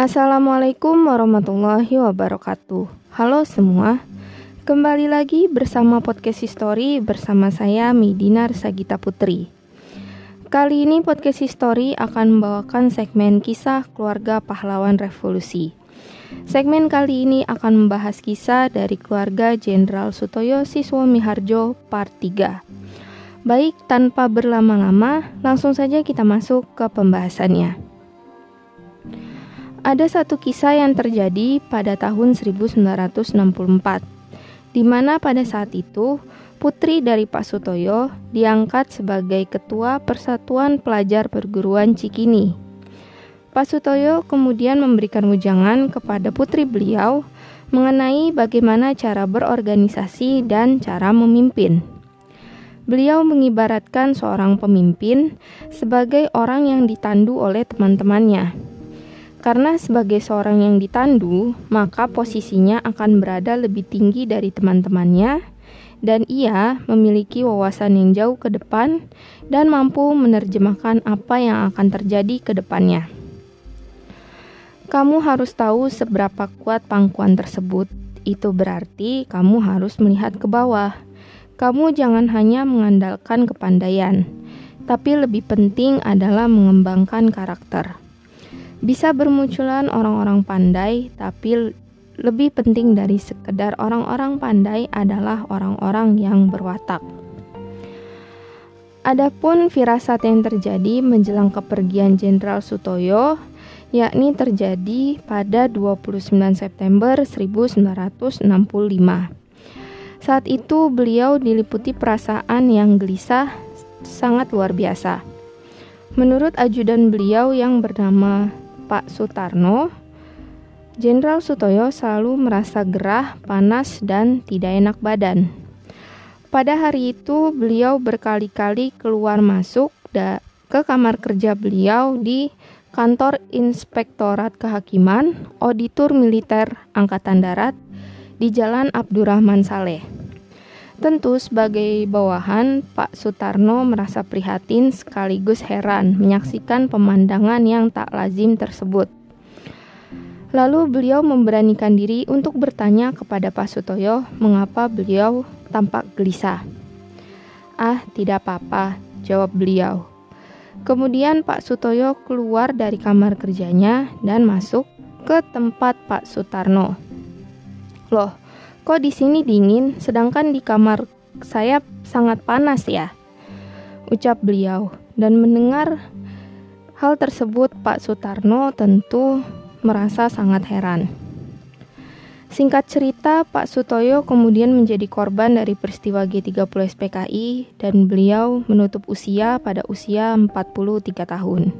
Assalamualaikum warahmatullahi wabarakatuh. Halo semua, kembali lagi bersama podcast History bersama saya Midina Sagita Putri. Kali ini podcast History akan membawakan segmen kisah keluarga pahlawan revolusi. Segmen kali ini akan membahas kisah dari keluarga Jenderal Sutoyo Siswo Miharjo part 3. Baik, tanpa berlama-lama, langsung saja kita masuk ke pembahasannya. Ada satu kisah yang terjadi pada tahun 1964, di mana pada saat itu putri dari Pak Sutoyo diangkat sebagai ketua Persatuan Pelajar Perguruan Cikini. Pak Sutoyo kemudian memberikan ujangan kepada putri beliau mengenai bagaimana cara berorganisasi dan cara memimpin. Beliau mengibaratkan seorang pemimpin sebagai orang yang ditandu oleh teman-temannya. Karena sebagai seorang yang ditandu, maka posisinya akan berada lebih tinggi dari teman-temannya dan ia memiliki wawasan yang jauh ke depan dan mampu menerjemahkan apa yang akan terjadi ke depannya. Kamu harus tahu seberapa kuat pangkuan tersebut. Itu berarti kamu harus melihat ke bawah. Kamu jangan hanya mengandalkan kepandaian, tapi lebih penting adalah mengembangkan karakter. Bisa bermunculan orang-orang pandai, tapi lebih penting dari sekedar orang-orang pandai adalah orang-orang yang berwatak. Adapun firasat yang terjadi menjelang kepergian Jenderal Sutoyo yakni terjadi pada 29 September 1965. Saat itu beliau diliputi perasaan yang gelisah sangat luar biasa. Menurut ajudan beliau yang bernama Pak Sutarno, Jenderal Sutoyo selalu merasa gerah, panas, dan tidak enak badan. Pada hari itu, beliau berkali-kali keluar masuk ke kamar kerja beliau di kantor Inspektorat Kehakiman, Auditor Militer Angkatan Darat di Jalan Abdurrahman Saleh. Tentu sebagai bawahan, Pak Sutarno merasa prihatin sekaligus heran menyaksikan pemandangan yang tak lazim tersebut. Lalu beliau memberanikan diri untuk bertanya kepada Pak Sutoyo mengapa beliau tampak gelisah. Ah, tidak apa-apa, jawab beliau. Kemudian Pak Sutoyo keluar dari kamar kerjanya dan masuk ke tempat Pak Sutarno. Loh, kok di sini dingin sedangkan di kamar saya sangat panas ya? Ucap beliau dan mendengar hal tersebut Pak Sutarno tentu merasa sangat heran. Singkat cerita, Pak Sutoyo kemudian menjadi korban dari peristiwa G30 SPKI dan beliau menutup usia pada usia 43 tahun.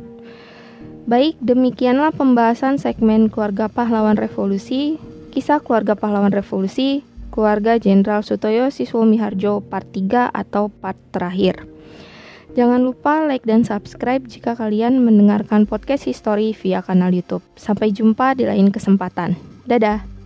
Baik, demikianlah pembahasan segmen keluarga pahlawan revolusi, kisah keluarga pahlawan revolusi, keluarga Jenderal Sutoyo Siswo Miharjo part 3 atau part terakhir. Jangan lupa like dan subscribe jika kalian mendengarkan podcast history via kanal YouTube. Sampai jumpa di lain kesempatan. Dadah.